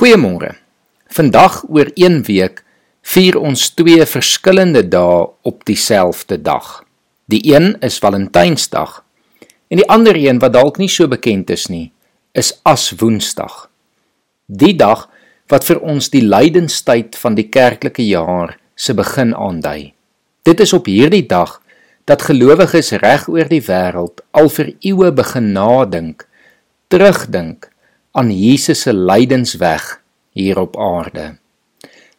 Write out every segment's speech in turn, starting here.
Goeiemôre. Vandag oor 1 week vier ons twee verskillende dae op dieselfde dag. Die een is Valentynsdag en die ander een wat dalk nie so bekend is nie, is Aswoensdag. Die dag wat vir ons die lydenstyd van die kerklike jaar se begin aandui. Dit is op hierdie dag dat gelowiges reg oor die wêreld al vir eeue begin nadink, terugdink aan Jesus se lydensweg hier op aarde.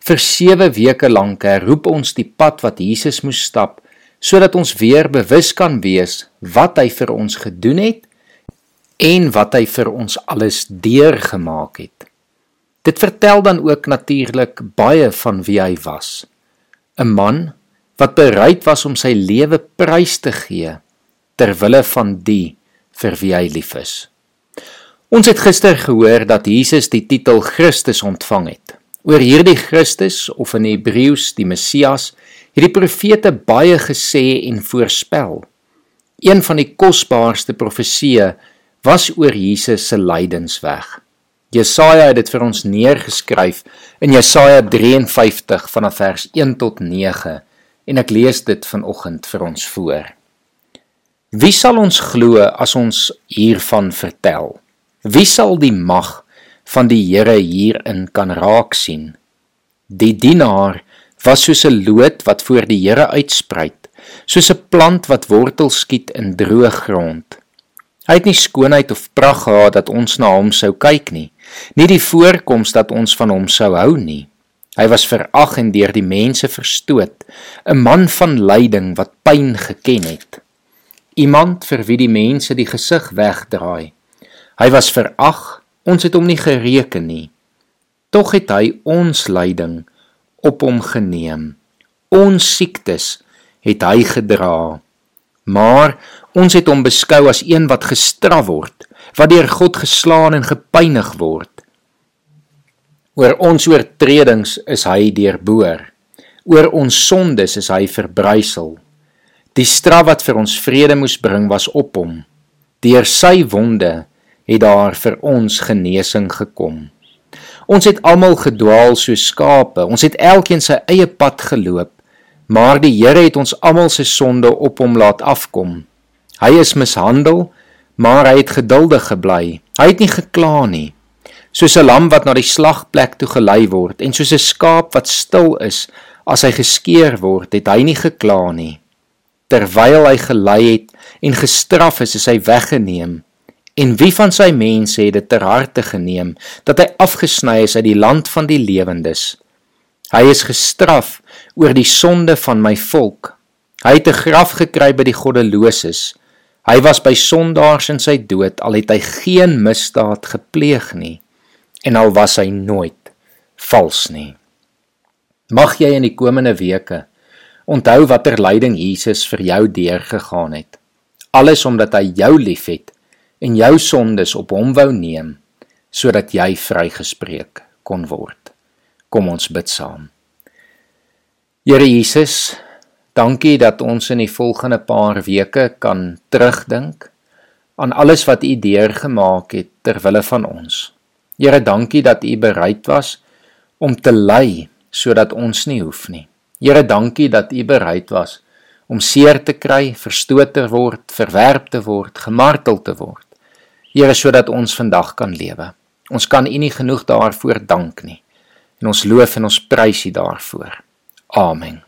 Vir 7 weke lank herroep ons die pad wat Jesus moes stap sodat ons weer bewus kan wees wat hy vir ons gedoen het en wat hy vir ons alles deurgemaak het. Dit vertel dan ook natuurlik baie van wie hy was. 'n Man wat bereid was om sy lewe prys te gee ter wille van die vir wie hy lief is. Ons het gister gehoor dat Jesus die titel Christus ontvang het. Oor hierdie Christus of in Hebreëus die Messias het die profete baie gesê en voorspel. Een van die kosbaarste profesieë was oor Jesus se lydensweg. Jesaja het dit vir ons neergeskryf in Jesaja 53 vanaf vers 1 tot 9 en ek lees dit vanoggend vir ons voor. Wie sal ons glo as ons hiervan vertel? Wie sal die mag van die Here hierin kan raak sien? Die dienaar was soos 'n loot wat voor die Here uitspruit, soos 'n plant wat wortels skiet in droë grond. Hy het nie skoonheid of pragt gehad dat ons na hom sou kyk nie, nie die voorkoms dat ons van hom sou hou nie. Hy was verag en deur die mense verstoot, 'n man van lyding wat pyn geken het. Iemand vir wie die mense die gesig wegdraai. Hy was verag, ons het hom nie gereken nie. Tog het hy ons lyding op hom geneem. Ons siektes het hy gedra. Maar ons het hom beskou as een wat gestraf word, wat deur God geslaan en gepynig word. Oor ons oortredings is hy deurboor. Oor ons sondes is hy verbrysel. Die straf wat vir ons vrede moes bring was op hom. Deur sy wonde het daar vir ons genesing gekom. Ons het almal gedwaal soos skape. Ons het elkeen sy eie pad geloop, maar die Here het ons almal se sonde op hom laat afkom. Hy is mishandel, maar hy het geduldig gebly. Hy het nie gekla nie. Soos 'n lam wat na die slagplek toe gelei word en soos 'n skaap wat stil is as hy geskeer word, het hy nie gekla nie. Terwyl hy gelei het en gestraf is, is hy weggeneem. En wie van sy mense het dit ter harte geneem dat hy afgesny is uit die land van die lewendes? Hy is gestraf oor die sonde van my volk. Hy het 'n graf gekry by die goddeloses. Hy was by sondaars in sy dood al het hy geen misdaad gepleeg nie en al was hy nooit vals nie. Mag jy in die komende weke onthou watter lyding Jesus vir jou deurgegaan het. Alles omdat hy jou liefhet en jou sondes op hom wou neem sodat jy vrygespreek kon word. Kom ons bid saam. Here Jesus, dankie dat ons in die volgende paar weke kan terugdink aan alles wat U deurgemaak het ter wille van ons. Here, dankie dat U bereid was om te ly sodat ons nie hoef nie. Here, dankie dat U bereid was om seer te kry, verstoot te word, verwerp te word, gemartel te word Here sodat ons vandag kan lewe. Ons kan U nie genoeg daarvoor dank nie. En ons loof en ons prys U daarvoor. Amen.